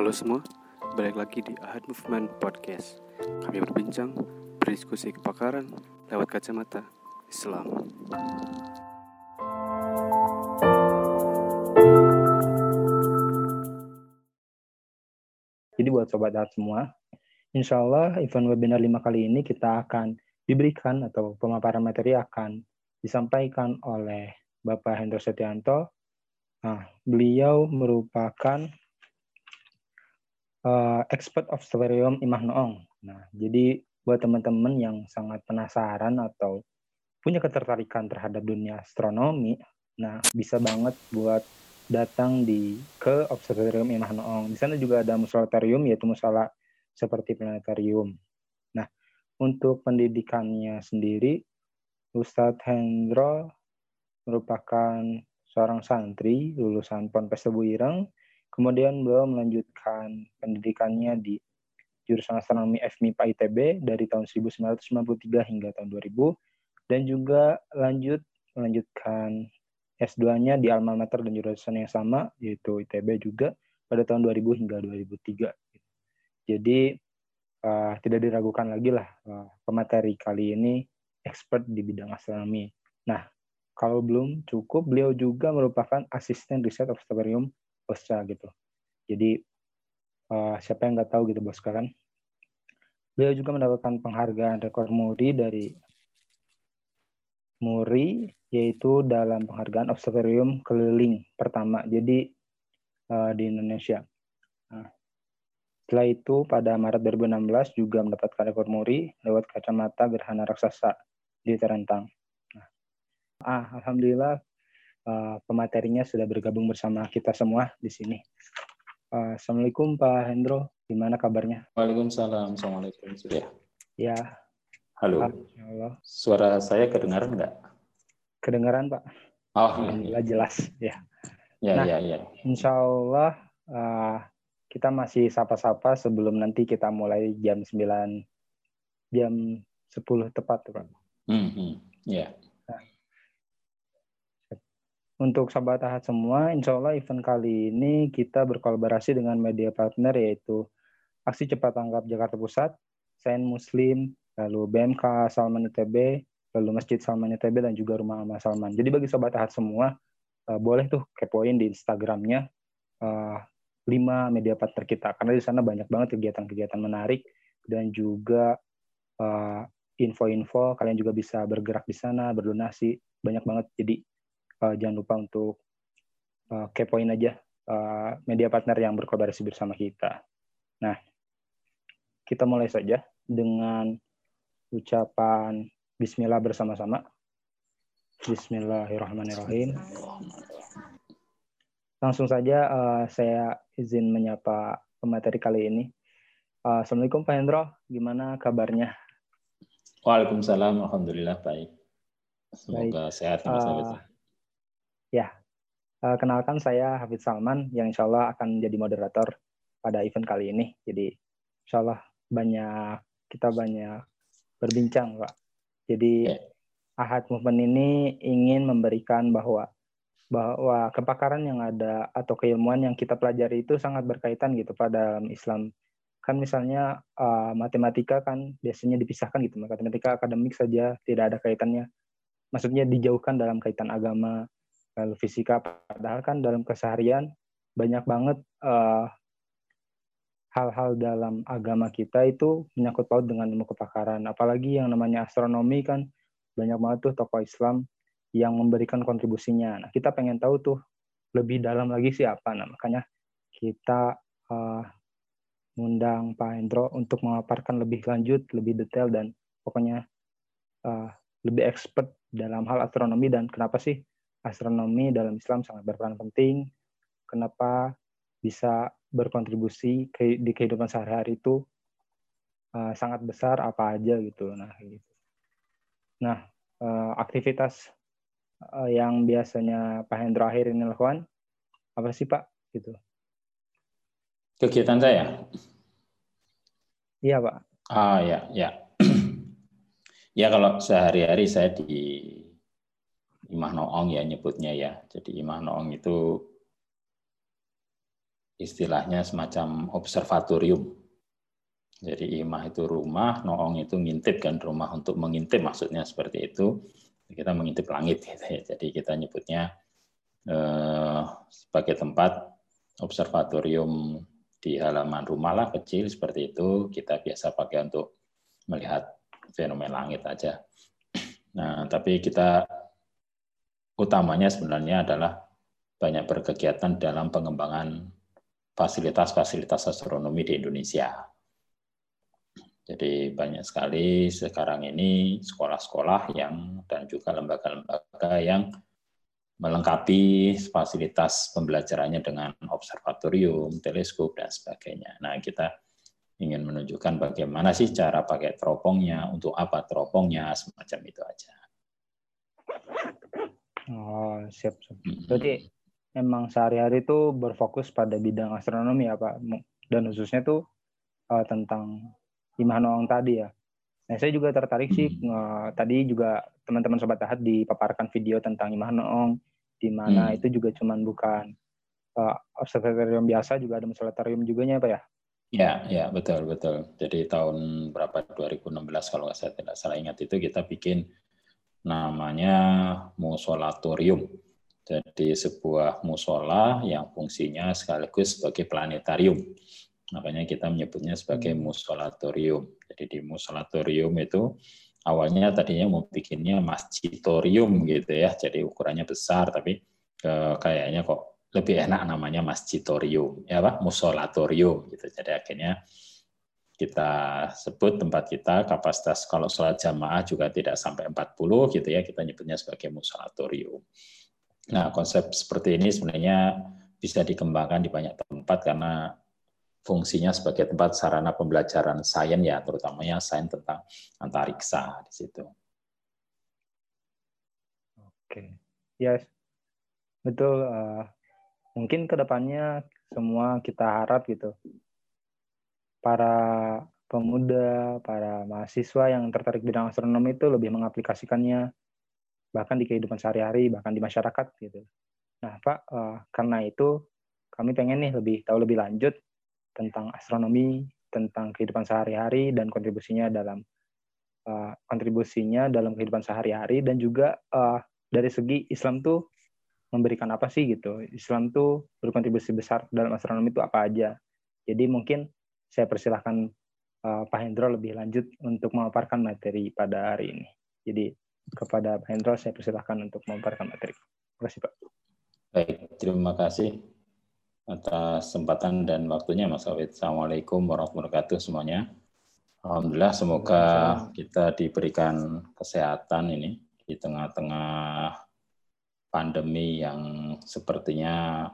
Halo semua, balik lagi di Ahad Movement Podcast. Kami berbincang, berdiskusi kepakaran lewat kacamata Islam. Jadi buat sobat Ahad semua, insya Allah event webinar 5 kali ini kita akan diberikan atau pemaparan materi akan disampaikan oleh Bapak Hendro Setianto. Nah, beliau merupakan uh, expert of stereo Imah Noong. Nah, jadi buat teman-teman yang sangat penasaran atau punya ketertarikan terhadap dunia astronomi, nah bisa banget buat datang di ke Observatorium Imah Noong. Di sana juga ada musolatorium yaitu musola seperti planetarium. Nah, untuk pendidikannya sendiri, Ustadz Hendro merupakan seorang santri lulusan Ponpes Tebu Ireng. Kemudian beliau melanjutkan pendidikannya di jurusan astronomi FMIPA ITB dari tahun 1993 hingga tahun 2000 dan juga lanjut melanjutkan S2-nya di alma mater dan jurusan yang sama yaitu ITB juga pada tahun 2000 hingga 2003. Jadi uh, tidak diragukan lagi lah uh, pemateri kali ini expert di bidang astronomi. Nah, kalau belum cukup, beliau juga merupakan asisten riset observatorium OSCA gitu. Jadi uh, siapa yang nggak tahu gitu bos kan? Beliau juga mendapatkan penghargaan rekor muri dari Muri yaitu dalam penghargaan observatorium keliling pertama. Jadi uh, di Indonesia. Nah, setelah itu pada Maret 2016 juga mendapatkan rekor muri lewat kacamata gerhana raksasa di Terentang. Ah, alhamdulillah uh, pematerinya sudah bergabung bersama kita semua di sini. Uh, Assalamualaikum Pak Hendro, gimana kabarnya? Waalaikumsalam, Assalamualaikum sudah. Ya. Halo. Halo. Suara saya kedengaran nggak? Kedengaran Pak. Oh, alhamdulillah jelas ya. Ya, nah, ya, ya. Insya Allah uh, kita masih sapa-sapa sebelum nanti kita mulai jam 9 jam 10 tepat Pak. Mm -hmm. Ya. Untuk sahabat Ahad semua, insya Allah event kali ini kita berkolaborasi dengan media partner yaitu Aksi Cepat Tanggap Jakarta Pusat, Sain Muslim, lalu BMK Salman ITB, lalu Masjid Salman ITB, dan juga Rumah Amal Salman. Jadi bagi sahabat Ahad semua, uh, boleh tuh kepoin di Instagramnya uh, lima media partner kita, karena di sana banyak banget kegiatan-kegiatan menarik dan juga uh, info-info, kalian juga bisa bergerak di sana, berdonasi, banyak banget. Jadi uh, jangan lupa untuk uh, kepoin aja uh, media partner yang berkolaborasi bersama kita. Nah, kita mulai saja dengan ucapan Bismillah bersama-sama. Bismillahirrahmanirrahim. Langsung saja uh, saya izin menyapa pemateri kali ini. Uh, Assalamualaikum Pak Hendro, gimana kabarnya? Waalaikumsalam, Alhamdulillah baik. Semoga baik. sehat. Uh, Ya, uh, kenalkan saya Hafid Salman yang insya Allah akan jadi moderator pada event kali ini. Jadi insya Allah banyak kita banyak berbincang, Pak. Jadi ya. Ahad Movement ini ingin memberikan bahwa bahwa kepakaran yang ada atau keilmuan yang kita pelajari itu sangat berkaitan gitu pada Islam. Kan misalnya uh, matematika kan biasanya dipisahkan gitu, matematika akademik saja tidak ada kaitannya. Maksudnya dijauhkan dalam kaitan agama fisika padahal kan dalam keseharian banyak banget eh, hal-hal dalam agama kita itu menyangkut paut dengan ilmu kepakaran. Apalagi yang namanya astronomi kan banyak banget tuh tokoh Islam yang memberikan kontribusinya. Nah kita pengen tahu tuh lebih dalam lagi siapa nah makanya kita uh, ngundang Pak Hendro untuk memaparkan lebih lanjut lebih detail dan pokoknya uh, lebih expert dalam hal astronomi dan kenapa sih astronomi dalam Islam sangat berperan penting. Kenapa bisa berkontribusi ke, di kehidupan sehari-hari itu uh, sangat besar apa aja gitu. Nah, gitu. Nah, uh, aktivitas uh, yang biasanya Pak Hendro akhir ini lakukan apa sih Pak? Gitu. Kegiatan saya? Iya Pak. Ah ya ya. ya kalau sehari-hari saya di Imah Noong ya nyebutnya ya. Jadi Imah Noong itu istilahnya semacam observatorium. Jadi imah itu rumah, noong itu ngintip kan rumah untuk mengintip maksudnya seperti itu. Kita mengintip langit gitu ya. Jadi kita nyebutnya eh, sebagai tempat observatorium di halaman rumah lah kecil seperti itu. Kita biasa pakai untuk melihat fenomena langit aja. Nah, tapi kita utamanya sebenarnya adalah banyak berkegiatan dalam pengembangan fasilitas-fasilitas astronomi di Indonesia. Jadi banyak sekali sekarang ini sekolah-sekolah yang dan juga lembaga-lembaga yang melengkapi fasilitas pembelajarannya dengan observatorium, teleskop dan sebagainya. Nah, kita ingin menunjukkan bagaimana sih cara pakai teropongnya, untuk apa teropongnya, semacam itu aja. Oh, siap. siap. Berarti emang sehari-hari itu berfokus pada bidang astronomi ya, Pak? Dan khususnya tuh uh, tentang Noong tadi ya. Nah, saya juga tertarik sih hmm. tadi juga teman-teman sobat Ahad dipaparkan video tentang Noong di mana hmm. itu juga cuman bukan uh, observatorium biasa juga ada observatorium juga ya Pak ya? Ya, ya betul betul. Jadi tahun berapa 2016 kalau saya tidak salah ingat itu kita bikin namanya musolatorium. Jadi sebuah musola yang fungsinya sekaligus sebagai planetarium. Makanya kita menyebutnya sebagai hmm. musolatorium. Jadi di musolatorium itu awalnya tadinya mau bikinnya masjitorium gitu ya. Jadi ukurannya besar tapi eh, kayaknya kok lebih enak namanya masjitorium ya Pak, musolatorium gitu. Jadi akhirnya kita sebut tempat kita kapasitas kalau sholat jamaah juga tidak sampai 40 gitu ya kita nyebutnya sebagai musolatorium. Nah konsep seperti ini sebenarnya bisa dikembangkan di banyak tempat karena fungsinya sebagai tempat sarana pembelajaran sains ya, terutamanya sains tentang antariksa di situ. Oke, yes, betul. Uh, mungkin ke depannya semua kita harap gitu, para pemuda, para mahasiswa yang tertarik bidang astronomi itu lebih mengaplikasikannya bahkan di kehidupan sehari-hari, bahkan di masyarakat gitu. Nah, Pak, uh, karena itu kami pengen nih lebih tahu lebih lanjut tentang astronomi, tentang kehidupan sehari-hari dan kontribusinya dalam uh, kontribusinya dalam kehidupan sehari-hari dan juga uh, dari segi Islam tuh memberikan apa sih gitu. Islam tuh berkontribusi besar dalam astronomi itu apa aja. Jadi mungkin saya persilahkan uh, Pak Hendro lebih lanjut untuk memaparkan materi pada hari ini. Jadi kepada Pak Hendro saya persilahkan untuk memaparkan materi. Terima kasih Pak. Baik, terima kasih atas kesempatan dan waktunya Mas Awid. Assalamualaikum warahmatullahi wabarakatuh semuanya. Alhamdulillah semoga kita diberikan kesehatan ini di tengah-tengah pandemi yang sepertinya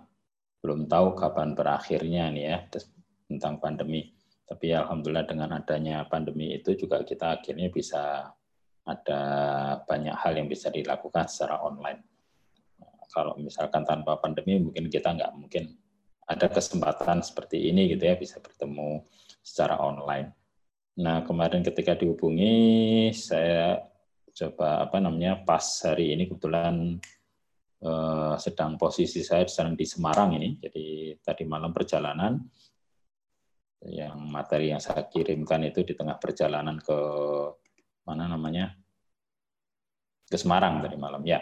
belum tahu kapan berakhirnya nih ya tentang pandemi. Tapi alhamdulillah dengan adanya pandemi itu juga kita akhirnya bisa ada banyak hal yang bisa dilakukan secara online. Kalau misalkan tanpa pandemi mungkin kita nggak mungkin ada kesempatan seperti ini gitu ya bisa bertemu secara online. Nah kemarin ketika dihubungi saya coba apa namanya pas hari ini kebetulan eh, sedang posisi saya sedang di Semarang ini jadi tadi malam perjalanan yang materi yang saya kirimkan itu di tengah perjalanan ke mana namanya ke Semarang tadi malam ya.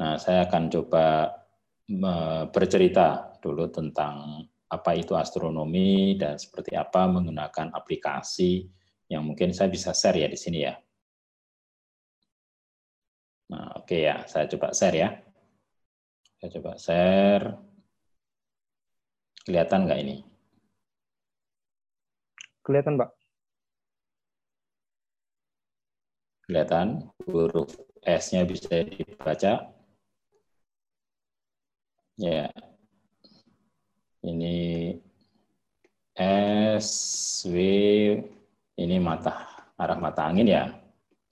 Nah saya akan coba bercerita dulu tentang apa itu astronomi dan seperti apa menggunakan aplikasi yang mungkin saya bisa share ya di sini ya. Nah, oke okay ya, saya coba share ya. Saya coba share. Kelihatan nggak ini? Kelihatan, Pak. Kelihatan huruf S-nya bisa dibaca. Ya. Ini S, W, ini mata, arah mata angin ya.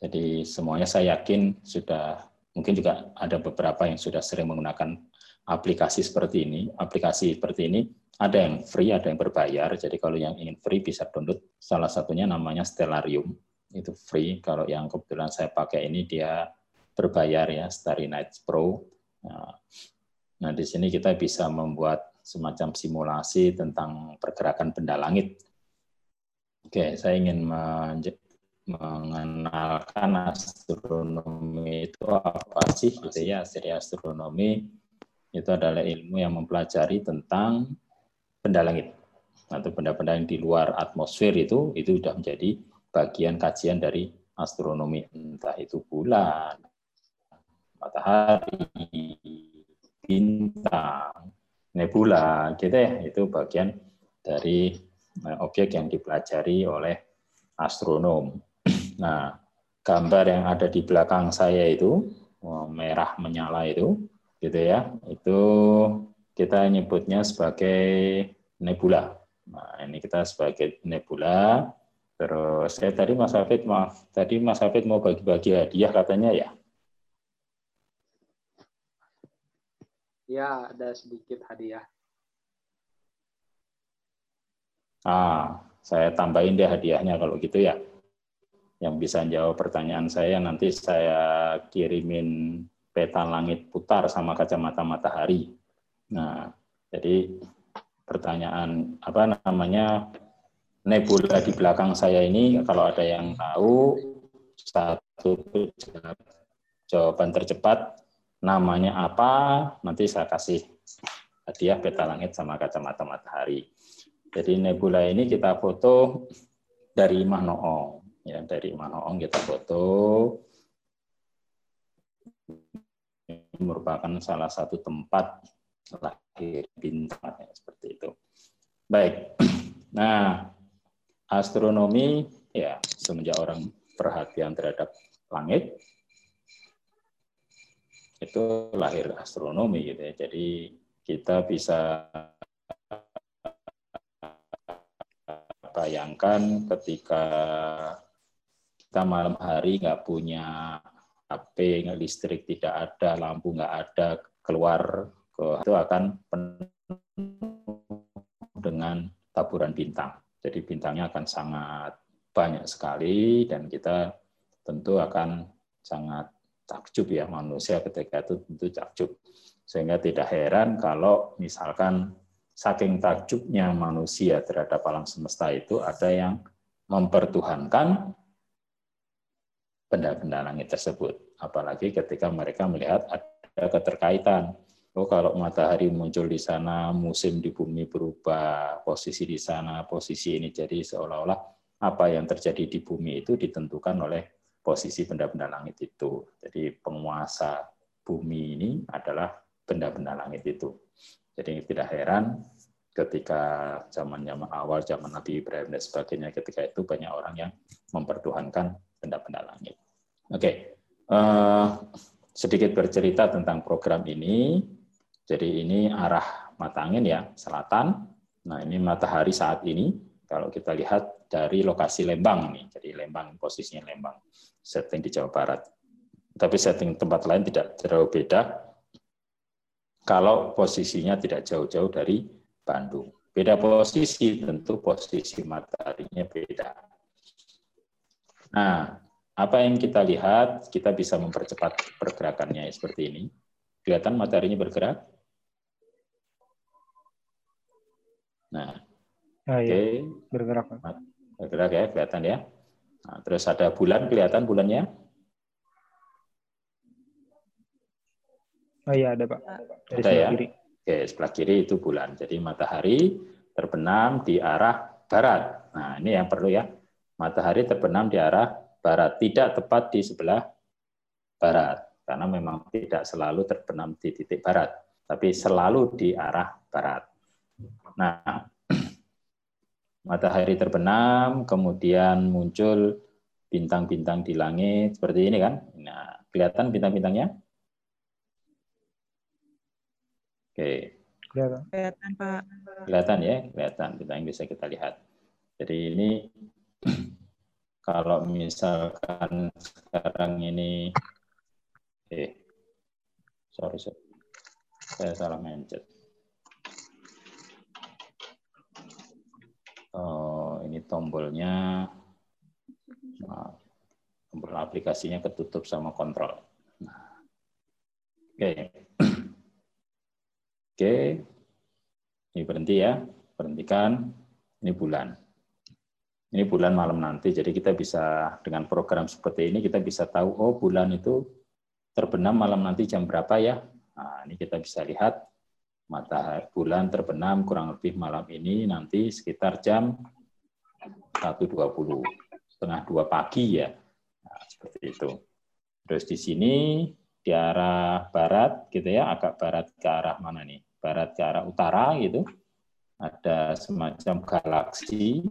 Jadi semuanya saya yakin sudah, mungkin juga ada beberapa yang sudah sering menggunakan aplikasi seperti ini. Aplikasi seperti ini ada yang free, ada yang berbayar. Jadi kalau yang ingin free bisa download. Salah satunya namanya Stellarium. Itu free. Kalau yang kebetulan saya pakai ini dia berbayar ya, Starry Night Pro. Nah, Nah, di sini kita bisa membuat semacam simulasi tentang pergerakan benda langit. Oke, saya ingin mengenalkan astronomi itu apa sih gitu ya. Jadi astronomi itu adalah ilmu yang mempelajari tentang benda langit atau benda-benda yang di luar atmosfer itu itu sudah menjadi bagian kajian dari astronomi. Entah itu bulan, matahari, bintang, nebula gitu ya. Itu bagian dari eh, objek yang dipelajari oleh astronom. Nah, gambar yang ada di belakang saya itu oh, merah menyala itu gitu ya. Itu kita nyebutnya sebagai nebula. Nah ini kita sebagai nebula. Terus saya eh, tadi Mas Hafid maaf tadi Mas Hafid mau bagi-bagi hadiah katanya ya? Ya ada sedikit hadiah. Ah saya tambahin deh hadiahnya kalau gitu ya. Yang bisa jawab pertanyaan saya nanti saya kirimin peta langit putar sama kacamata matahari. Nah, jadi pertanyaan apa namanya nebula di belakang saya ini kalau ada yang tahu satu jawaban tercepat namanya apa? Nanti saya kasih hadiah peta langit sama kacamata matahari. Jadi nebula ini kita foto dari Manoong ya dari Manoong kita foto. Merupakan salah satu tempat lahir bintang ya, seperti itu. Baik. Nah, astronomi ya semenjak orang perhatian terhadap langit itu lahir astronomi gitu ya. Jadi kita bisa bayangkan ketika kita malam hari nggak punya HP, listrik tidak ada, lampu nggak ada, keluar ke itu akan penuh dengan taburan bintang. Jadi bintangnya akan sangat banyak sekali dan kita tentu akan sangat takjub ya manusia ketika itu tentu takjub. Sehingga tidak heran kalau misalkan saking takjubnya manusia terhadap alam semesta itu ada yang mempertuhankan benda-benda langit tersebut. Apalagi ketika mereka melihat ada keterkaitan. Oh, kalau matahari muncul di sana, musim di bumi berubah, posisi di sana, posisi ini jadi seolah-olah apa yang terjadi di bumi itu ditentukan oleh posisi benda-benda langit itu. Jadi penguasa bumi ini adalah benda-benda langit itu. Jadi tidak heran ketika zaman-zaman awal, zaman Nabi Ibrahim dan sebagainya, ketika itu banyak orang yang mempertuhankan benda-benda langit. Oke, okay. uh, eh, sedikit bercerita tentang program ini. Jadi ini arah mata angin ya, selatan. Nah ini matahari saat ini. Kalau kita lihat dari lokasi Lembang ini, jadi Lembang posisinya Lembang, setting di Jawa Barat. Tapi setting tempat lain tidak terlalu beda. Kalau posisinya tidak jauh-jauh dari Bandung. Beda posisi, tentu posisi mataharinya beda. Nah, apa yang kita lihat, kita bisa mempercepat pergerakannya seperti ini. Kelihatan mataharinya bergerak? Nah, oh, iya. oke. Okay. Bergerak. Bergerak ya, kelihatan ya. Nah, terus ada bulan, kelihatan bulannya? Oh iya, ada Pak. Dari ada ya? Kiri. Oke, sebelah kiri itu bulan. Jadi matahari terbenam di arah barat. Nah, ini yang perlu ya. Matahari terbenam di arah barat, tidak tepat di sebelah barat, karena memang tidak selalu terbenam di titik barat, tapi selalu di arah barat. Nah, matahari terbenam, kemudian muncul bintang-bintang di langit seperti ini kan. Nah, kelihatan bintang-bintangnya? Oke. Kelihatan. Kelihatan, Pak. Kelihatan ya, kelihatan bintang yang bisa kita lihat. Jadi ini kalau misalkan sekarang ini eh sorry, sorry. saya salah mencet oh tombolnya nah, tombol aplikasinya ketutup sama kontrol nah. oke oke. Ini berhenti ya, berhentikan. Ini bulan. Ini bulan malam nanti. Jadi kita bisa dengan program seperti ini kita bisa tahu oh bulan itu terbenam malam nanti jam berapa ya. Nah, ini kita bisa lihat matahari bulan terbenam kurang lebih malam ini nanti sekitar jam 1.20 setengah dua pagi ya. Nah, seperti itu. Terus di sini di arah barat gitu ya, agak barat ke arah mana nih? Barat ke arah utara gitu. Ada semacam galaksi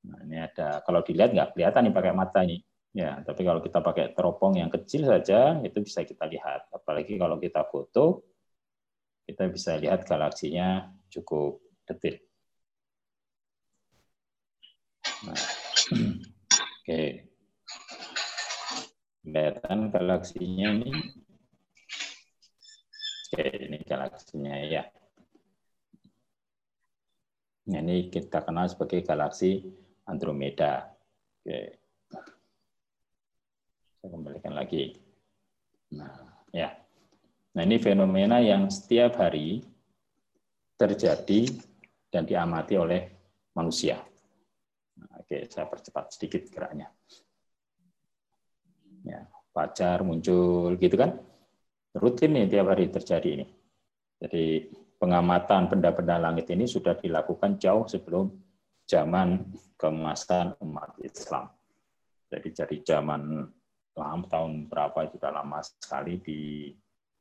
Nah, ini ada kalau dilihat nggak kelihatan nih pakai mata nih. Ya, tapi kalau kita pakai teropong yang kecil saja itu bisa kita lihat. Apalagi kalau kita foto, kita bisa lihat galaksinya cukup detil. Oke. Kelihatan galaksinya ini. Oke, ini galaksinya ya. Ini kita kenal sebagai galaksi Andromeda. Oke. Saya kembalikan lagi. Nah, ya. Nah, ini fenomena yang setiap hari terjadi dan diamati oleh manusia. Oke, saya percepat sedikit geraknya. Ya, pacar muncul gitu kan. Rutin nih tiap hari terjadi ini. Jadi pengamatan benda-benda langit ini sudah dilakukan jauh sebelum zaman kemasan umat Islam. Jadi dari zaman lama tahun berapa sudah lama sekali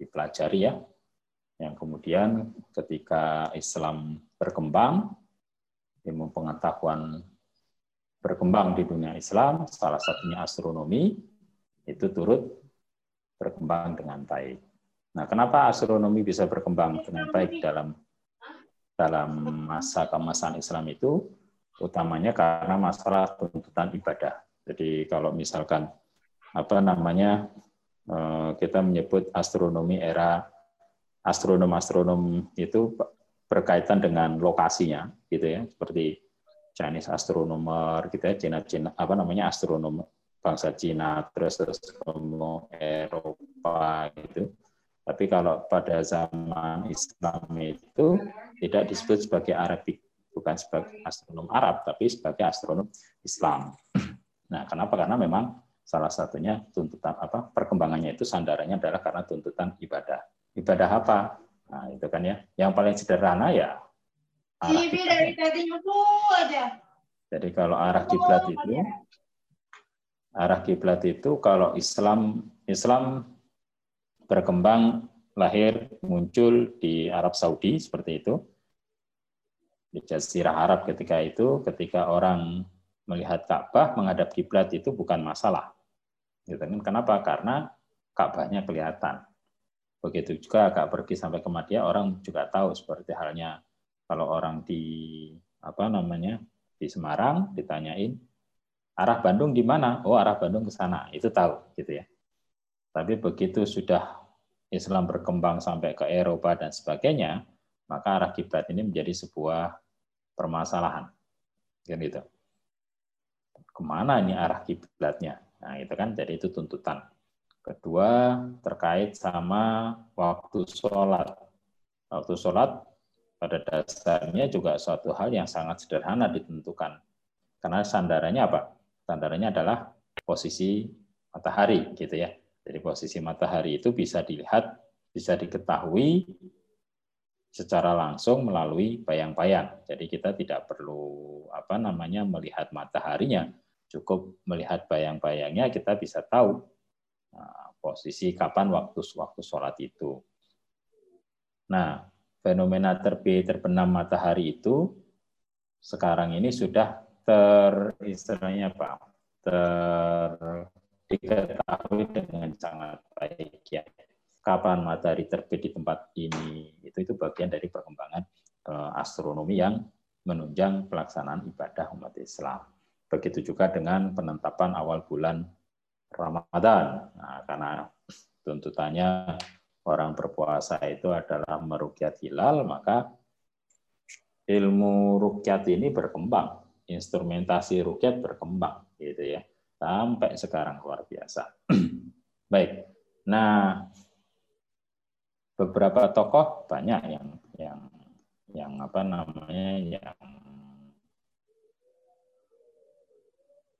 dipelajari ya. Yang kemudian ketika Islam berkembang, ilmu pengetahuan berkembang di dunia Islam, salah satunya astronomi, itu turut berkembang dengan baik. Nah, kenapa astronomi bisa berkembang dengan baik dalam dalam masa kemasan Islam itu? utamanya karena masalah tuntutan ibadah. Jadi kalau misalkan apa namanya eh, kita menyebut astronomi era astronom-astronom itu berkaitan dengan lokasinya gitu ya seperti Chinese astronomer gitu ya Cina Cina apa namanya astronom bangsa Cina terus terus Eropa gitu tapi kalau pada zaman Islam itu tidak disebut sebagai Arabic bukan sebagai astronom Arab, tapi sebagai astronom Islam. Nah, kenapa? Karena memang salah satunya tuntutan apa perkembangannya itu sandarannya adalah karena tuntutan ibadah. Ibadah apa? Nah, itu kan ya. Yang paling sederhana ya arah dari Jadi kalau arah kiblat itu arah kiblat itu kalau Islam Islam berkembang lahir muncul di Arab Saudi seperti itu di Jazirah Arab ketika itu, ketika orang melihat Ka'bah menghadap kiblat itu bukan masalah. Gitu kan? Kenapa? Karena Ka'bahnya kelihatan. Begitu juga agak pergi sampai ke Madinah, orang juga tahu seperti halnya kalau orang di apa namanya di Semarang ditanyain arah Bandung di mana? Oh arah Bandung ke sana, itu tahu gitu ya. Tapi begitu sudah Islam berkembang sampai ke Eropa dan sebagainya, maka arah kiblat ini menjadi sebuah permasalahan. Kan gitu. Ke mana ini arah kiblatnya? Nah, itu kan jadi itu tuntutan. Kedua, terkait sama waktu sholat. Waktu sholat pada dasarnya juga suatu hal yang sangat sederhana ditentukan. Karena sandarannya apa? Sandarannya adalah posisi matahari, gitu ya. Jadi posisi matahari itu bisa dilihat, bisa diketahui secara langsung melalui bayang-bayang. Jadi kita tidak perlu apa namanya melihat mataharinya, cukup melihat bayang-bayangnya kita bisa tahu nah, posisi kapan waktu waktu sholat itu. Nah, fenomena terbit terbenam matahari itu sekarang ini sudah ter istilahnya apa? ter diketahui dengan sangat baik ya kapan matahari terbit di tempat ini itu itu bagian dari perkembangan eh, astronomi yang menunjang pelaksanaan ibadah umat Islam. Begitu juga dengan penetapan awal bulan Ramadan. Nah, karena tuntutannya orang berpuasa itu adalah merukyat hilal, maka ilmu rukyat ini berkembang, instrumentasi rukyat berkembang, gitu ya, sampai sekarang luar biasa. Baik, nah beberapa tokoh banyak yang yang yang apa namanya yang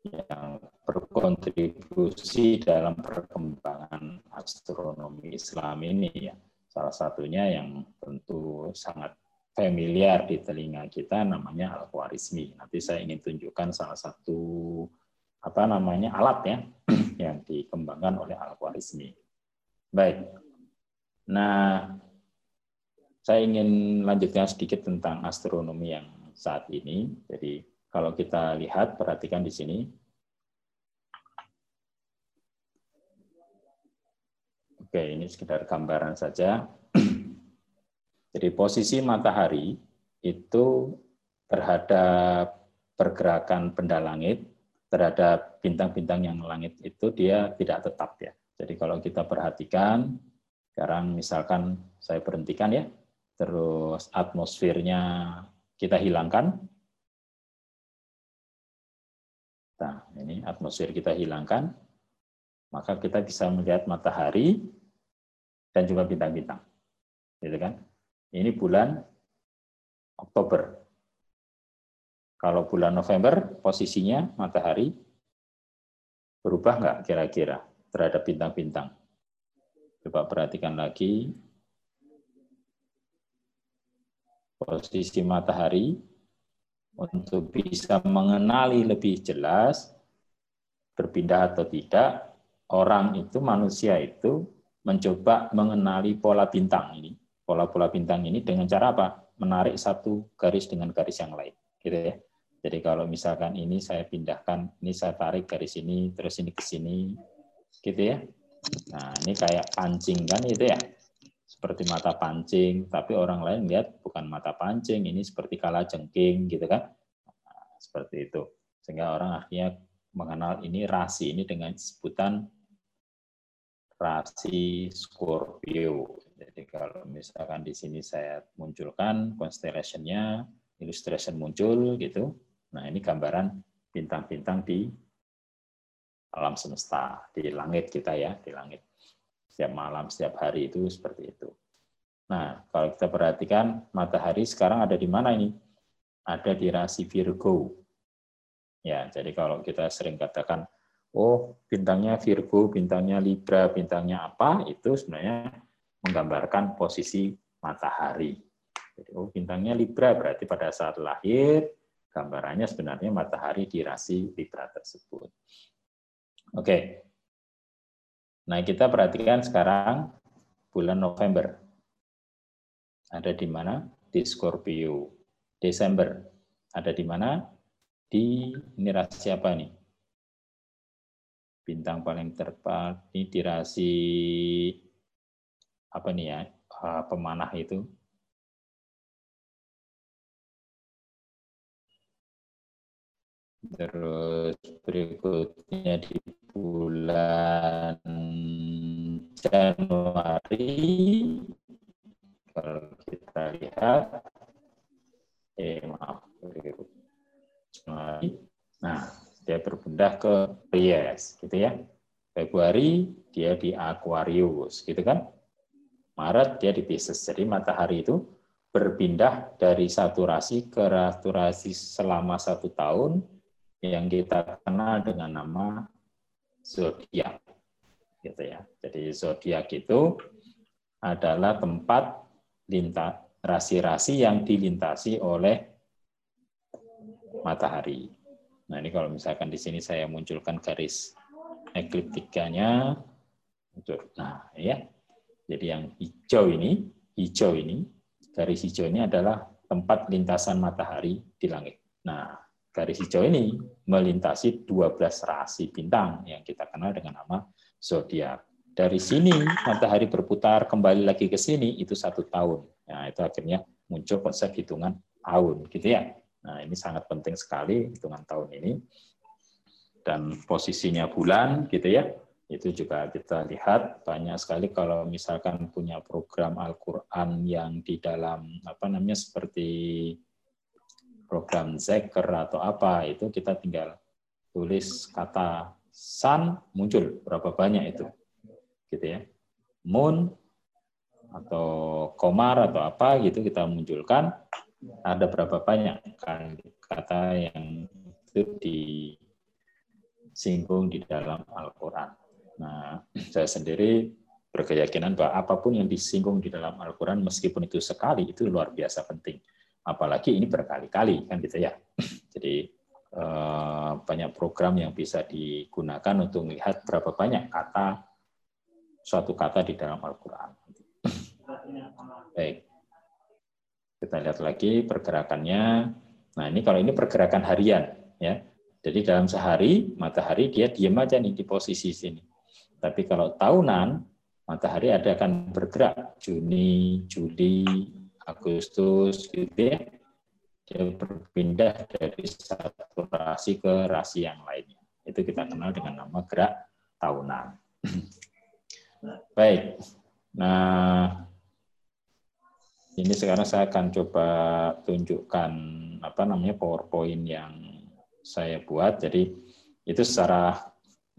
yang berkontribusi dalam perkembangan astronomi Islam ini ya. Salah satunya yang tentu sangat familiar di telinga kita namanya Al-Khwarizmi. Nanti saya ingin tunjukkan salah satu apa namanya alat ya yang dikembangkan oleh Al-Khwarizmi. Baik. Nah, saya ingin lanjutkan sedikit tentang astronomi yang saat ini. Jadi kalau kita lihat, perhatikan di sini. Oke, ini sekedar gambaran saja. Jadi posisi matahari itu terhadap pergerakan benda langit, terhadap bintang-bintang yang langit itu dia tidak tetap ya. Jadi kalau kita perhatikan, sekarang misalkan saya berhentikan ya, terus atmosfernya kita hilangkan. Nah, ini atmosfer kita hilangkan, maka kita bisa melihat matahari dan juga bintang-bintang. Gitu kan? Ini bulan Oktober. Kalau bulan November, posisinya matahari berubah nggak kira-kira terhadap bintang-bintang? Coba perhatikan lagi posisi matahari untuk bisa mengenali lebih jelas berpindah atau tidak, orang itu, manusia itu mencoba mengenali pola bintang ini. Pola-pola bintang ini dengan cara apa? Menarik satu garis dengan garis yang lain. Gitu ya. Jadi kalau misalkan ini saya pindahkan, ini saya tarik garis ini, terus ini ke sini, gitu ya. Nah, ini kayak pancing kan itu ya seperti mata pancing, tapi orang lain lihat bukan mata pancing, ini seperti kala jengking gitu kan. Nah, seperti itu. Sehingga orang akhirnya mengenal ini rasi ini dengan sebutan rasi Scorpio. Jadi kalau misalkan di sini saya munculkan constellation-nya, illustration muncul gitu. Nah, ini gambaran bintang-bintang di alam semesta, di langit kita ya, di langit setiap malam, setiap hari itu seperti itu. Nah, kalau kita perhatikan matahari sekarang ada di mana ini? Ada di rasi Virgo. Ya, jadi kalau kita sering katakan, oh bintangnya Virgo, bintangnya Libra, bintangnya apa, itu sebenarnya menggambarkan posisi matahari. Jadi, oh bintangnya Libra, berarti pada saat lahir, gambarannya sebenarnya matahari di rasi Libra tersebut. Oke, Nah, kita perhatikan sekarang bulan November. Ada di mana? Di Scorpio. Desember. Ada di mana? Di ini rasi apa nih? Bintang paling tepat ini di rasi apa nih ya? Ah, pemanah itu. Terus berikutnya di bulan Januari kalau kita lihat eh maaf Januari. Nah dia berpindah ke Aries gitu ya. Februari dia di Aquarius gitu kan. Maret dia di Pisces. Jadi matahari itu berpindah dari satu rasi ke satu rasi selama satu tahun yang kita kenal dengan nama zodiak gitu ya. Jadi zodiak itu adalah tempat lintas rasi-rasi yang dilintasi oleh matahari. Nah, ini kalau misalkan di sini saya munculkan garis ekliptikanya nah ya. Jadi yang hijau ini, hijau ini, garis hijau ini adalah tempat lintasan matahari di langit. Nah, garis hijau ini melintasi 12 rasi bintang yang kita kenal dengan nama zodiak. Dari sini matahari berputar kembali lagi ke sini itu satu tahun. Nah itu akhirnya muncul konsep hitungan tahun, gitu ya. Nah ini sangat penting sekali hitungan tahun ini. Dan posisinya bulan, gitu ya. Itu juga kita lihat banyak sekali kalau misalkan punya program Al-Quran yang di dalam apa namanya seperti program Zeker atau apa itu kita tinggal tulis kata sun muncul berapa banyak itu gitu ya moon atau komar atau apa gitu kita munculkan ada berapa banyak kata yang itu disinggung di dalam Al-Quran. Nah, saya sendiri berkeyakinan bahwa apa pun yang disinggung di dalam Al-Quran, meskipun itu sekali, itu luar biasa penting. Apalagi ini berkali-kali, kan gitu ya. Jadi eh, banyak program yang bisa digunakan untuk melihat berapa banyak kata suatu kata di dalam Al-Quran. Baik. Kita lihat lagi pergerakannya. Nah, ini kalau ini pergerakan harian ya. Jadi dalam sehari matahari dia diam aja nih di posisi sini. Tapi kalau tahunan matahari ada akan bergerak Juni, Juli, Agustus gitu ya. Dia berpindah dari satu rasi ke rasi yang lainnya. Itu kita kenal dengan nama gerak tahunan. Baik. Nah, ini sekarang saya akan coba tunjukkan apa namanya PowerPoint yang saya buat. Jadi itu secara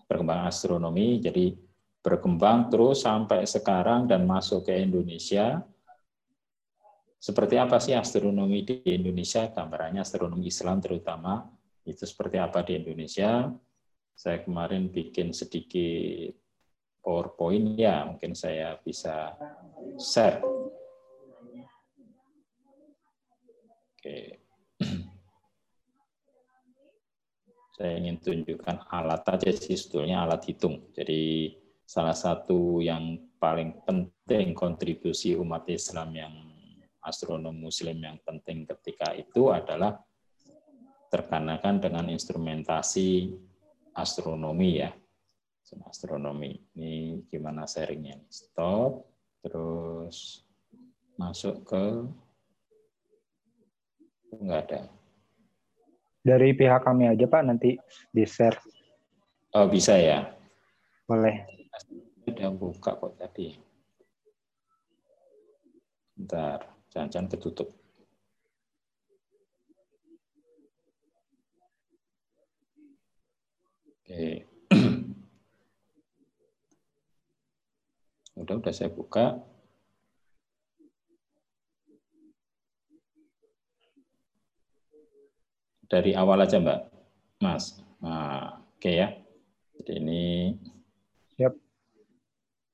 perkembangan astronomi. Jadi berkembang terus sampai sekarang dan masuk ke Indonesia. Seperti apa sih astronomi di Indonesia? Gambarannya astronomi Islam terutama itu seperti apa di Indonesia? Saya kemarin bikin sedikit PowerPoint ya, mungkin saya bisa share. Oke. Saya ingin tunjukkan alat aja sih sebetulnya alat hitung. Jadi salah satu yang paling penting kontribusi umat Islam yang astronom muslim yang penting ketika itu adalah terkanakan dengan instrumentasi astronomi ya. Astronomi. Ini gimana sharingnya? Stop. Terus masuk ke enggak ada. Dari pihak kami aja pak nanti di share oh bisa ya? Boleh. Udah buka kok tadi. Bentar, jangan-jangan ketutup. Oke. udah, udah saya buka. Dari awal aja, Mbak. Mas. Nah, oke ya. Jadi ini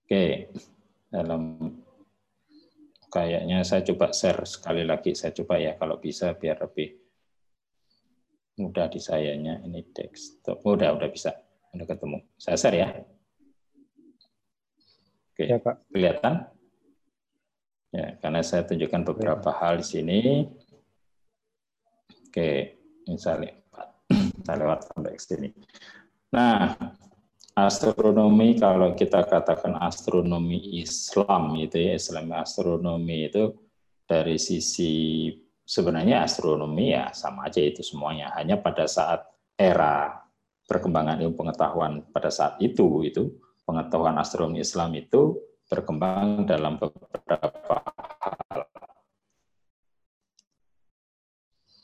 Oke, dalam kayaknya saya coba share sekali lagi. Saya coba ya kalau bisa biar lebih mudah di sayanya. Ini desktop. Oh, udah, udah bisa. Udah ketemu. Saya share ya. Oke, ya, Pak. kelihatan? Ya, karena saya tunjukkan beberapa ya. hal di sini. Oke, misalnya Kita lewat sampai ke sini. Nah, astronomi kalau kita katakan astronomi Islam itu ya Islam astronomi itu dari sisi sebenarnya astronomi ya sama aja itu semuanya. Hanya pada saat era perkembangan ilmu pengetahuan pada saat itu itu pengetahuan astronomi Islam itu berkembang dalam beberapa hal.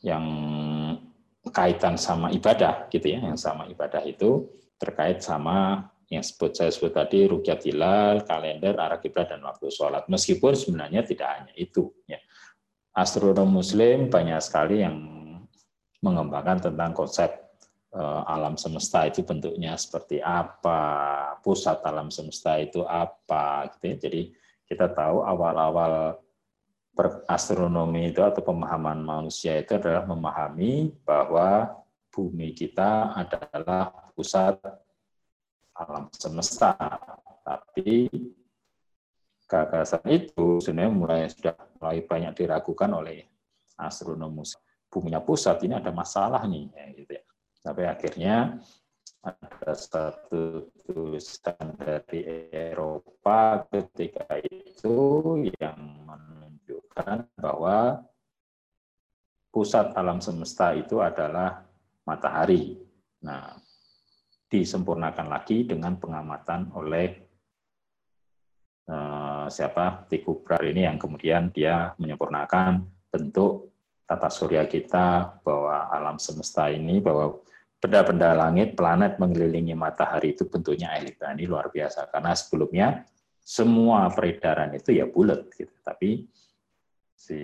Yang kaitan sama ibadah gitu ya yang sama ibadah itu terkait sama yang sebut saya sebut tadi rukyat hilal, kalender, arah kiblat dan waktu sholat. Meskipun sebenarnya tidak hanya itu. Ya. Astronom Muslim banyak sekali yang mengembangkan tentang konsep uh, alam semesta itu bentuknya seperti apa, pusat alam semesta itu apa. Gitu ya. Jadi kita tahu awal-awal astronomi itu atau pemahaman manusia itu adalah memahami bahwa bumi kita adalah pusat alam semesta. Tapi gagasan itu sebenarnya mulai sudah mulai banyak diragukan oleh astronomus. Buminya pusat ini ada masalah nih, ya, gitu ya. Sampai akhirnya ada satu tulisan dari Eropa ketika itu yang menunjukkan bahwa pusat alam semesta itu adalah matahari. Nah, disempurnakan lagi dengan pengamatan oleh uh, siapa Brahe ini yang kemudian dia menyempurnakan bentuk tata surya kita bahwa alam semesta ini bahwa benda-benda langit planet mengelilingi matahari itu bentuknya elipsa ini luar biasa karena sebelumnya semua peredaran itu ya bulat gitu. Tapi si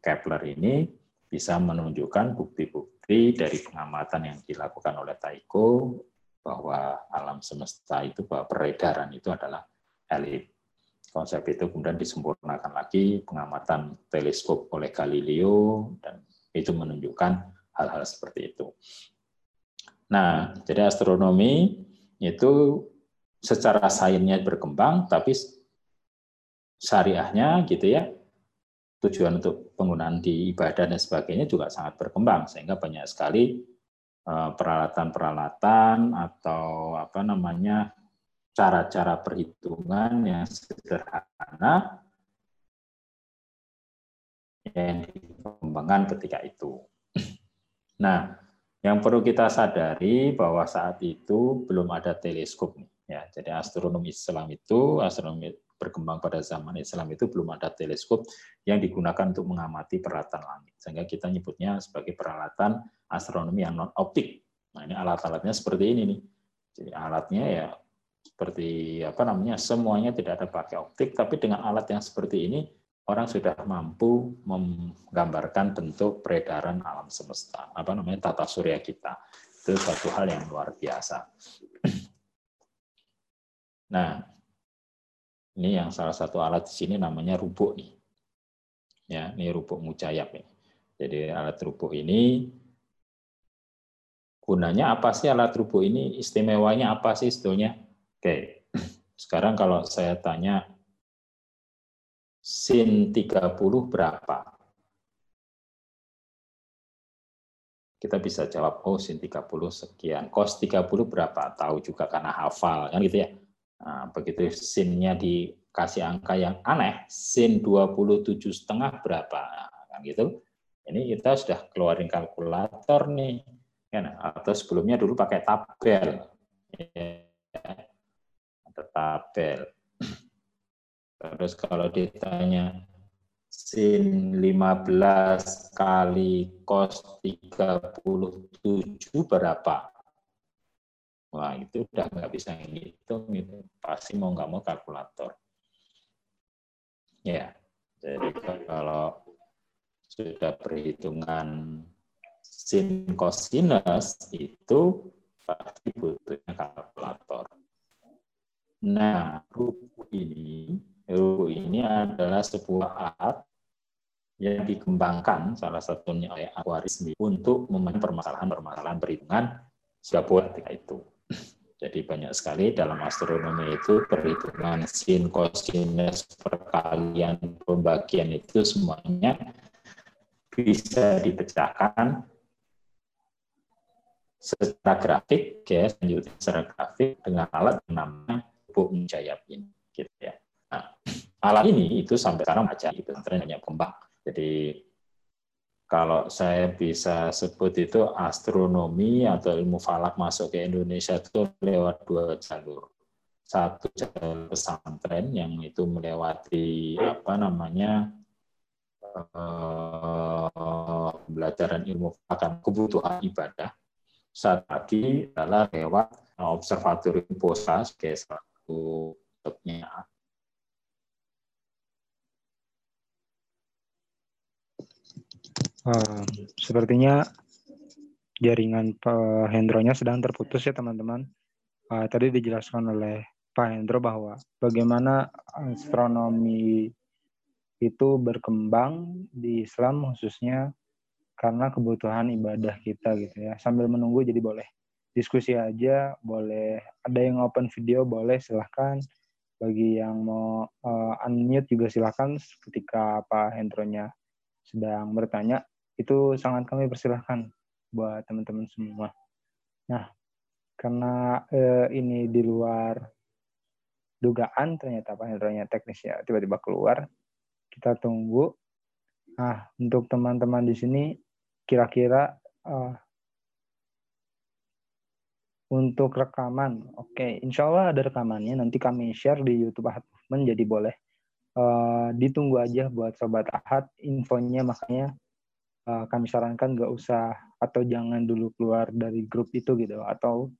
Kepler ini bisa menunjukkan bukti-bukti dari pengamatan yang dilakukan oleh Tycho bahwa alam semesta itu bahwa peredaran itu adalah elit. Konsep itu kemudian disempurnakan lagi pengamatan teleskop oleh Galileo dan itu menunjukkan hal-hal seperti itu. Nah, jadi astronomi itu secara sainsnya berkembang, tapi syariahnya gitu ya, tujuan untuk penggunaan di ibadah dan sebagainya juga sangat berkembang, sehingga banyak sekali eh, peralatan-peralatan atau apa namanya cara-cara perhitungan yang sederhana yang dikembangkan ketika itu. Nah, yang perlu kita sadari bahwa saat itu belum ada teleskop ya. Jadi astronomi Islam itu astronomi berkembang pada zaman Islam itu belum ada teleskop yang digunakan untuk mengamati peralatan langit. Sehingga kita nyebutnya sebagai peralatan astronomi yang non optik. Nah, ini alat-alatnya seperti ini nih. Jadi alatnya ya seperti apa namanya semuanya tidak ada pakai optik tapi dengan alat yang seperti ini orang sudah mampu menggambarkan bentuk peredaran alam semesta, apa namanya tata surya kita. Itu suatu hal yang luar biasa. Nah, ini yang salah satu alat di sini namanya rubuk nih. Ya, ini rubuk mujayab nih. Jadi alat rubuk ini gunanya apa sih alat rubuk ini? Istimewanya apa sih sebetulnya? Oke. Sekarang kalau saya tanya sin 30 berapa? Kita bisa jawab, oh sin 30 sekian. Cos 30 berapa? Tahu juga karena hafal, kan gitu ya. Nah, begitu sinnya dikasih angka yang aneh, sin 27 setengah berapa? Kan gitu. Ini kita sudah keluarin kalkulator nih. Kan? Atau sebelumnya dulu pakai tabel. Ya. Ada tabel Terus kalau ditanya sin 15 kali cos 37 berapa? Wah, itu udah nggak bisa ngitung, itu pasti mau nggak mau kalkulator. Ya, jadi kalau sudah perhitungan sin cosinus itu pasti butuhnya kalkulator. Nah, ruku ini RUU ini adalah sebuah alat yang dikembangkan salah satunya oleh Aquarisme untuk memenuhi permasalahan-permasalahan perhitungan buat ketika itu. Jadi banyak sekali dalam astronomi itu perhitungan sin, cosinus, perkalian, pembagian itu semuanya bisa dipecahkan secara grafik ya secara grafik dengan alat namanya buk menjayap ini gitu ya. Nah, alat ini itu sampai sekarang aja itu hanya kembang. Jadi kalau saya bisa sebut itu astronomi atau ilmu falak masuk ke Indonesia itu lewat dua jalur. Satu jalur pesantren yang itu melewati apa namanya eh, pembelajaran ilmu falak kebutuhan ibadah. Saat lagi adalah lewat observatorium POSA sebagai satu Uh, sepertinya jaringan Pak Hendronya sedang terputus ya teman-teman. Uh, tadi dijelaskan oleh Pak Hendro bahwa bagaimana astronomi itu berkembang di Islam khususnya karena kebutuhan ibadah kita gitu ya. Sambil menunggu jadi boleh diskusi aja, boleh ada yang open video boleh silahkan. Bagi yang mau uh, unmute juga silahkan ketika Pak Hendronya sedang bertanya itu sangat kami persilahkan buat teman-teman semua. Nah, karena eh, ini di luar dugaan ternyata Pak Hendronya teknisnya tiba-tiba keluar, kita tunggu. Nah, untuk teman-teman di sini kira-kira uh, untuk rekaman, oke, okay. insya Allah ada rekamannya. Nanti kami share di YouTube Ahad Movement, jadi boleh uh, ditunggu aja buat sobat Ahad infonya makanya uh, kami sarankan nggak usah atau jangan dulu keluar dari grup itu gitu atau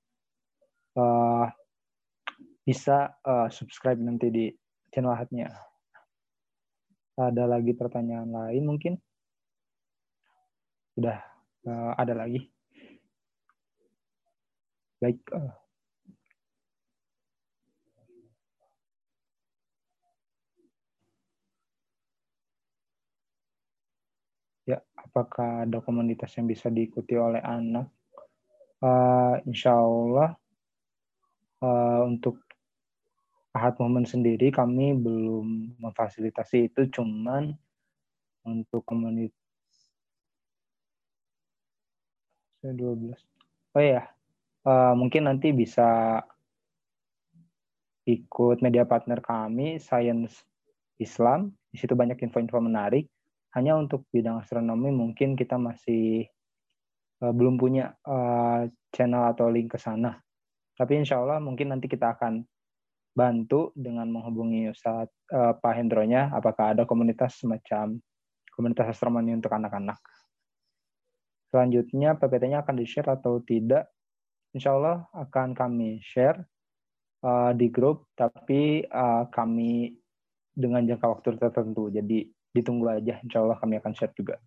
uh, bisa uh, subscribe nanti di channel Ahadnya. Ada lagi pertanyaan lain mungkin? Sudah uh, ada lagi. Baik. Uh, ya, apakah ada komunitas yang bisa diikuti oleh anak? Uh, insya Allah uh, untuk Ahad Moment sendiri kami belum memfasilitasi itu, cuman untuk komunitas 12. Oh ya, uh, mungkin nanti bisa ikut media partner kami, Science Islam. Di situ banyak info-info menarik. Hanya untuk bidang astronomi mungkin kita masih uh, belum punya uh, channel atau link ke sana. Tapi insya Allah mungkin nanti kita akan bantu dengan menghubungi Ustaz uh, Pak Hendronya apakah ada komunitas semacam komunitas astronomi untuk anak-anak. Selanjutnya PPT-nya akan di-share atau tidak. Insya Allah akan kami share uh, di grup, tapi uh, kami dengan jangka waktu tertentu. Jadi ditunggu aja, insya Allah kami akan share juga.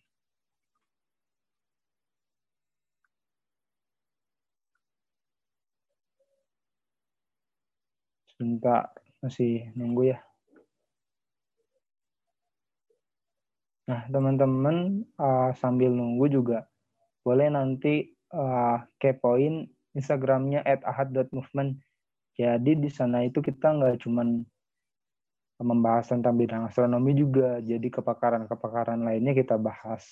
Sebentar, masih nunggu ya. Nah, teman-teman uh, sambil nunggu juga boleh nanti uh, kepoin Instagramnya ahad.movement. Jadi di sana itu kita nggak cuman membahas tentang bidang astronomi juga, jadi kepakaran-kepakaran lainnya kita bahas.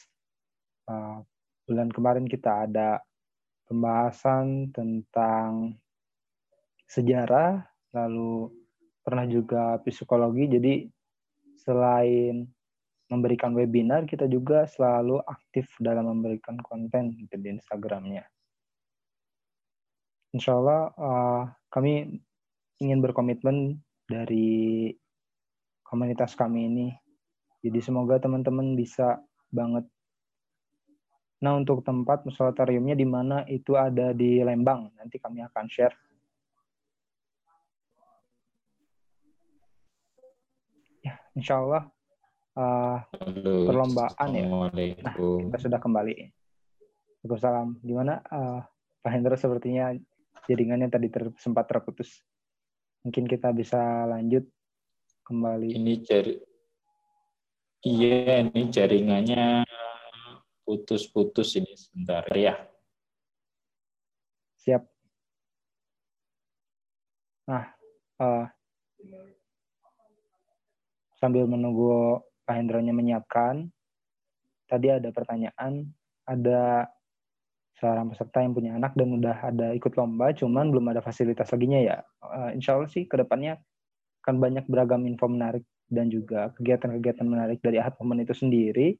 Uh, bulan kemarin kita ada pembahasan tentang sejarah, lalu pernah juga psikologi. Jadi selain memberikan webinar, kita juga selalu aktif dalam memberikan konten gitu di Instagramnya. Insya Allah uh, kami ingin berkomitmen dari komunitas kami ini. Jadi semoga teman-teman bisa banget. Nah untuk tempat musolatoriumnya di mana itu ada di Lembang. Nanti kami akan share. Ya, insya Allah uh, Halo, perlombaan ya. Nah, kita sudah kembali. Waalaikumsalam. Gimana uh, Pak Hendra sepertinya jaringannya tadi ter, sempat terputus. Mungkin kita bisa lanjut kembali. Ini jari Iya, ini jaringannya putus-putus ini sebentar ya. Siap. Nah, uh, sambil menunggu Pak Hendronya menyiapkan. Tadi ada pertanyaan, ada seorang peserta yang punya anak dan udah ada ikut lomba, cuman belum ada fasilitas laginya ya. Uh, insya Allah sih ke depannya akan banyak beragam info menarik dan juga kegiatan-kegiatan menarik dari Ahad Momen itu sendiri.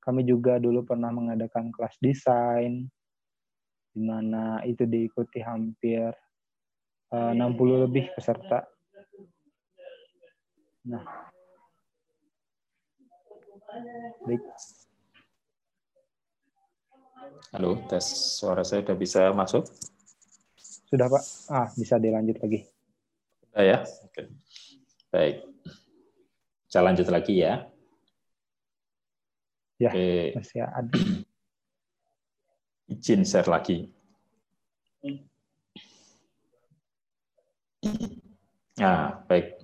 Kami juga dulu pernah mengadakan kelas desain, di mana itu diikuti hampir uh, 60 lebih peserta. Nah, Baik. Halo, tes suara saya sudah bisa masuk? Sudah, Pak. Ah, bisa dilanjut lagi. Sudah ya? Oke. Baik. Saya lanjut lagi ya. Ya, Oke. masih ada. Izin share lagi. Nah, baik.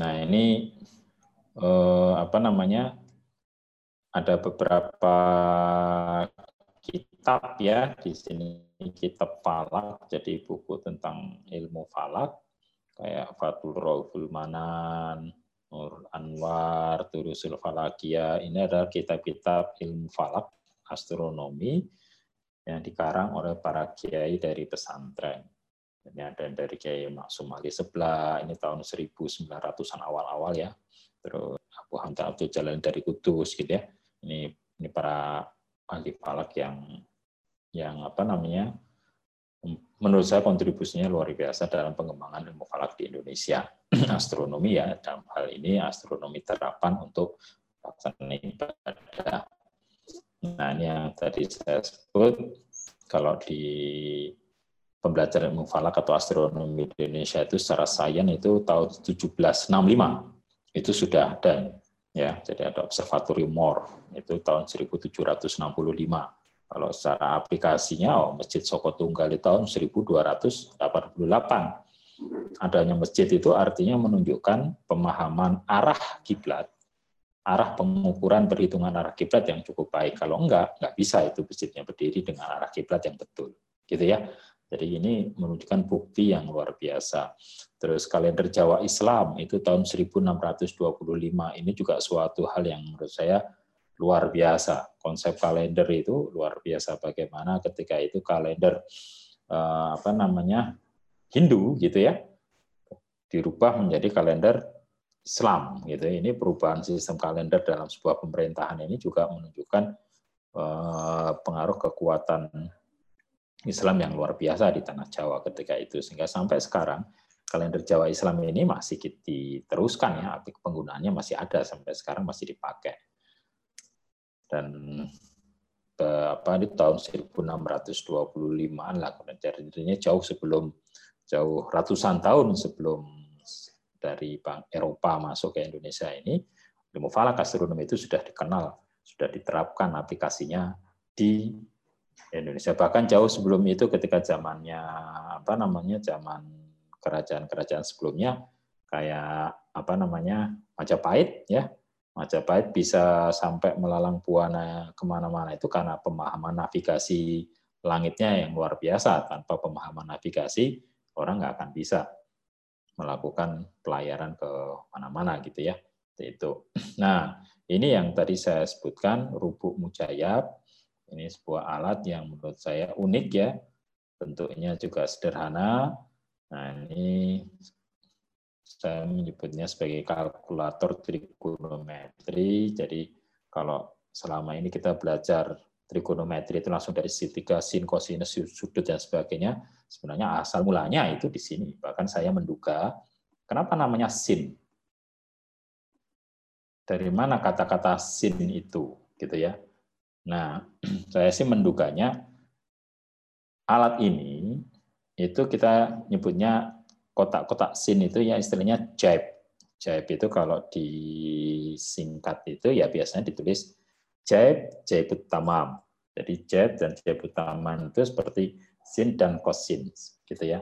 Nah, ini eh, apa namanya ada beberapa kitab ya di sini kitab falak jadi buku tentang ilmu falak kayak Fatul Rauful Manan, Nur Anwar, Turusul Falakia. Ini adalah kitab-kitab ilmu falak, astronomi yang dikarang oleh para kiai dari pesantren. Ini ada dari Kiai Maksum Ali Sebelah, ini tahun 1900-an awal-awal ya terus Abu Hamzah Abdul Jalal dari Kudus gitu ya. Ini ini para ahli falak yang yang apa namanya menurut saya kontribusinya luar biasa dalam pengembangan ilmu falak di Indonesia. astronomi ya dalam hal ini astronomi terapan untuk pelaksanaan ibadah. Nah ini yang tadi saya sebut kalau di pembelajaran ilmu falak atau astronomi di Indonesia itu secara sains itu tahun 1765 itu sudah ada ya jadi ada observatorium Moore itu tahun 1765 kalau secara aplikasinya oh, Masjid Soko Tunggal itu tahun 1288 adanya masjid itu artinya menunjukkan pemahaman arah kiblat arah pengukuran perhitungan arah kiblat yang cukup baik. Kalau enggak, enggak bisa itu masjidnya berdiri dengan arah kiblat yang betul. Gitu ya. Jadi ini menunjukkan bukti yang luar biasa. Terus kalender Jawa Islam itu tahun 1625 ini juga suatu hal yang menurut saya luar biasa. Konsep kalender itu luar biasa bagaimana ketika itu kalender eh, apa namanya Hindu gitu ya dirubah menjadi kalender Islam gitu. Ini perubahan sistem kalender dalam sebuah pemerintahan ini juga menunjukkan eh, pengaruh kekuatan Islam yang luar biasa di tanah Jawa ketika itu sehingga sampai sekarang kalender Jawa Islam ini masih diteruskan ya, penggunaannya masih ada sampai sekarang masih dipakai. Dan apa di tahun 1625-an lah jadi jauh sebelum jauh ratusan tahun sebelum dari Bank Eropa masuk ke Indonesia ini, ilmu falak astronomi itu sudah dikenal, sudah diterapkan aplikasinya di Indonesia. Bahkan jauh sebelum itu ketika zamannya apa namanya zaman kerajaan-kerajaan sebelumnya kayak apa namanya Majapahit ya Majapahit bisa sampai melalang buana ke mana-mana itu karena pemahaman navigasi langitnya yang luar biasa tanpa pemahaman navigasi orang nggak akan bisa melakukan pelayaran ke mana-mana gitu ya. Itu. Nah, ini yang tadi saya sebutkan rubuk mujayab. Ini sebuah alat yang menurut saya unik ya. Bentuknya juga sederhana. Nah, ini saya menyebutnya sebagai kalkulator trigonometri. Jadi kalau selama ini kita belajar trigonometri itu langsung dari segitiga, sin, kosinus, sudut dan sebagainya. Sebenarnya asal mulanya itu di sini. Bahkan saya menduga kenapa namanya sin. Dari mana kata-kata sin itu, gitu ya. Nah, saya sih menduganya alat ini itu kita nyebutnya kotak-kotak sin itu ya istilahnya jaib. Jaib itu kalau disingkat itu ya biasanya ditulis jaib, jaibut tamam. Jadi jaib dan jaibut tamam itu seperti sin dan kosin gitu ya.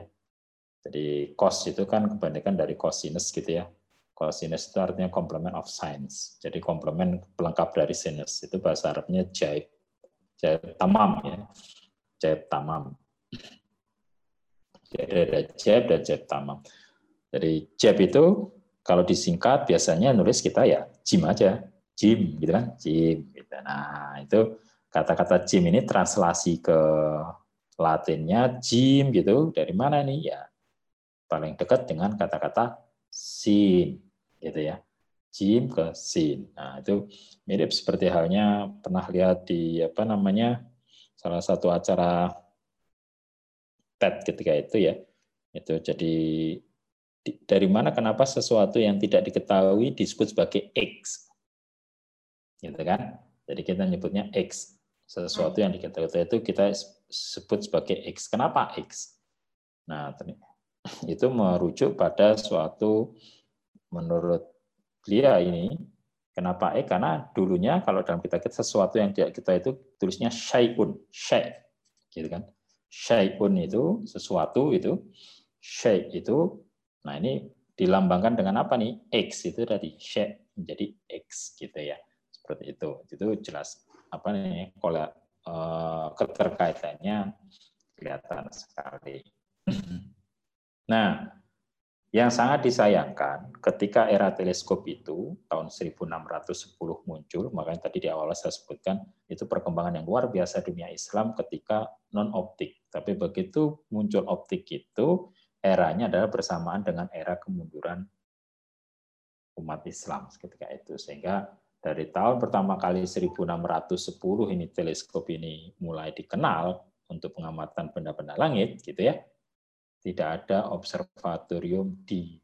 Jadi cos itu kan kebanyakan dari cosinus gitu ya. Cosinus itu artinya complement of science. Jadi komplement pelengkap dari sinus. Itu bahasa Arabnya jaib. Jaib tamam ya. Jaib tamam. Jadi ada jaib dan jaib tamam. Jadi jaib itu kalau disingkat biasanya nulis kita ya jim aja. Gym gitu kan? Gym gitu. nah itu kata-kata gym ini translasi ke latinnya gym gitu. Dari mana nih? Ya paling dekat dengan kata-kata sin gitu ya. Gym ke sin. Nah itu mirip seperti halnya pernah lihat di apa namanya salah satu acara TED ketika itu ya itu jadi dari mana kenapa sesuatu yang tidak diketahui disebut sebagai X gitu kan? Jadi kita nyebutnya X. Sesuatu yang diketahui itu kita sebut sebagai X. Kenapa X? Nah, itu merujuk pada suatu menurut beliau ini kenapa X? Karena dulunya kalau dalam kita kita sesuatu yang tidak kita itu tulisnya syai'un, syai' gitu kan. Syai'un itu sesuatu itu syai' itu nah ini dilambangkan dengan apa nih? X itu tadi syai' menjadi X gitu ya seperti itu. Itu jelas apa nih kalau uh, keterkaitannya kelihatan sekali. Nah, yang sangat disayangkan ketika era teleskop itu tahun 1610 muncul, makanya tadi di awal saya sebutkan itu perkembangan yang luar biasa dunia Islam ketika non optik. Tapi begitu muncul optik itu eranya adalah bersamaan dengan era kemunduran umat Islam ketika itu sehingga dari tahun pertama kali 1610 ini teleskop ini mulai dikenal untuk pengamatan benda-benda langit gitu ya. Tidak ada observatorium di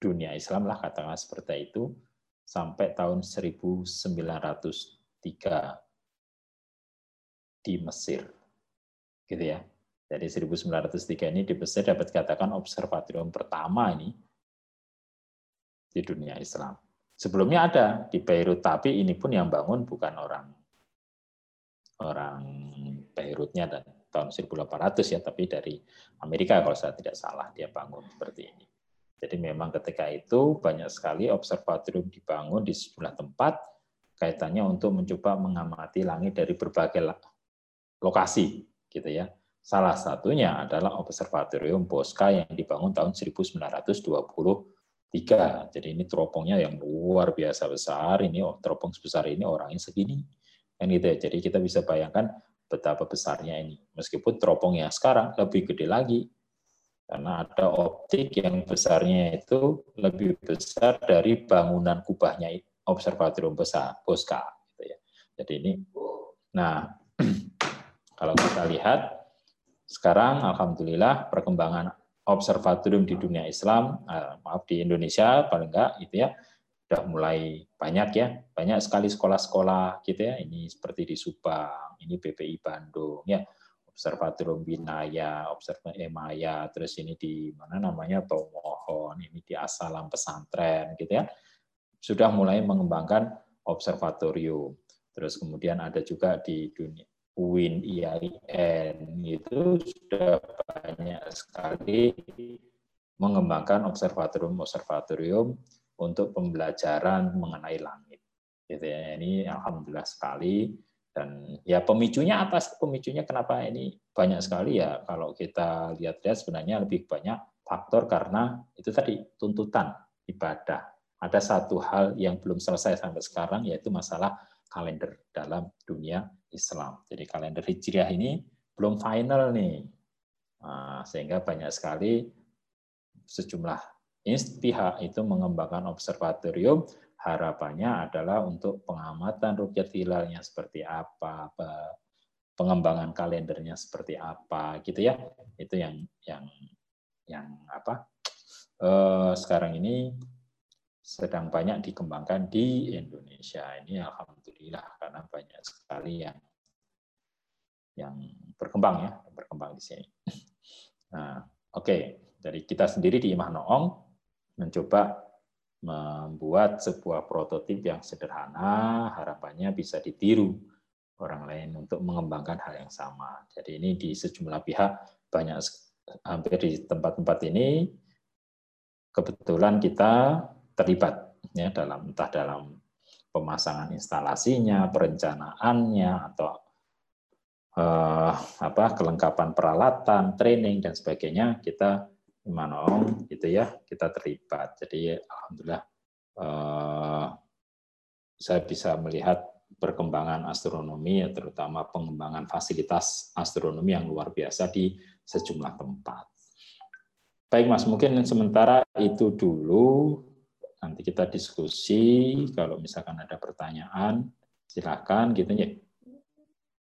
dunia Islam lah katakanlah seperti itu sampai tahun 1903 di Mesir. Gitu ya. Jadi 1903 ini di Mesir dapat katakan observatorium pertama ini di dunia Islam. Sebelumnya ada di Beirut, tapi ini pun yang bangun bukan orang orang Beirutnya dan tahun 1800 ya, tapi dari Amerika kalau saya tidak salah dia bangun seperti ini. Jadi memang ketika itu banyak sekali observatorium dibangun di sejumlah tempat kaitannya untuk mencoba mengamati langit dari berbagai lokasi gitu ya. Salah satunya adalah observatorium Bosca yang dibangun tahun 1923. Jadi ini teropongnya yang luar biasa besar. Ini teropong sebesar ini orangnya segini. Kan gitu ya. Jadi kita bisa bayangkan betapa besarnya ini. Meskipun teropong yang sekarang lebih gede lagi, karena ada optik yang besarnya itu lebih besar dari bangunan kubahnya observatorium besar Bosca gitu ya. Jadi ini nah kalau kita lihat sekarang alhamdulillah perkembangan observatorium di dunia Islam eh, maaf di Indonesia paling enggak gitu ya sudah mulai banyak ya banyak sekali sekolah-sekolah gitu ya ini seperti di Subang ini BPI Bandung ya Observatorium Binaya, Observatorium Emaya, terus ini di mana namanya Tomohon, ini di Asalam Pesantren gitu ya. Sudah mulai mengembangkan observatorium. Terus kemudian ada juga di dunia UIN IAIN itu sudah banyak sekali mengembangkan observatorium-observatorium untuk pembelajaran mengenai langit. Gitu ya. Ini alhamdulillah sekali dan ya pemicunya apa? Pemicunya kenapa ini banyak sekali ya kalau kita lihat-lihat sebenarnya lebih banyak faktor karena itu tadi tuntutan ibadah. Ada satu hal yang belum selesai sampai sekarang yaitu masalah kalender dalam dunia Islam. Jadi kalender Hijriah ini belum final nih. Nah, sehingga banyak sekali sejumlah pihak itu mengembangkan observatorium harapannya adalah untuk pengamatan rukyat hilalnya seperti apa, pengembangan kalendernya seperti apa, gitu ya. Itu yang yang yang apa? Eh, sekarang ini sedang banyak dikembangkan di Indonesia. Ini alhamdulillah karena banyak sekali yang yang berkembang ya, berkembang di sini. Nah, oke, okay. dari kita sendiri di Imah Noong mencoba membuat sebuah prototip yang sederhana, harapannya bisa ditiru orang lain untuk mengembangkan hal yang sama. Jadi ini di sejumlah pihak banyak hampir di tempat-tempat ini kebetulan kita terlibat ya dalam entah dalam pemasangan instalasinya, perencanaannya atau eh, apa kelengkapan peralatan, training dan sebagainya kita Manong gitu ya kita terlibat. Jadi alhamdulillah eh, saya bisa melihat perkembangan astronomi ya terutama pengembangan fasilitas astronomi yang luar biasa di sejumlah tempat. Baik Mas, mungkin sementara itu dulu. Nanti kita diskusi kalau misalkan ada pertanyaan silakan gitu ya.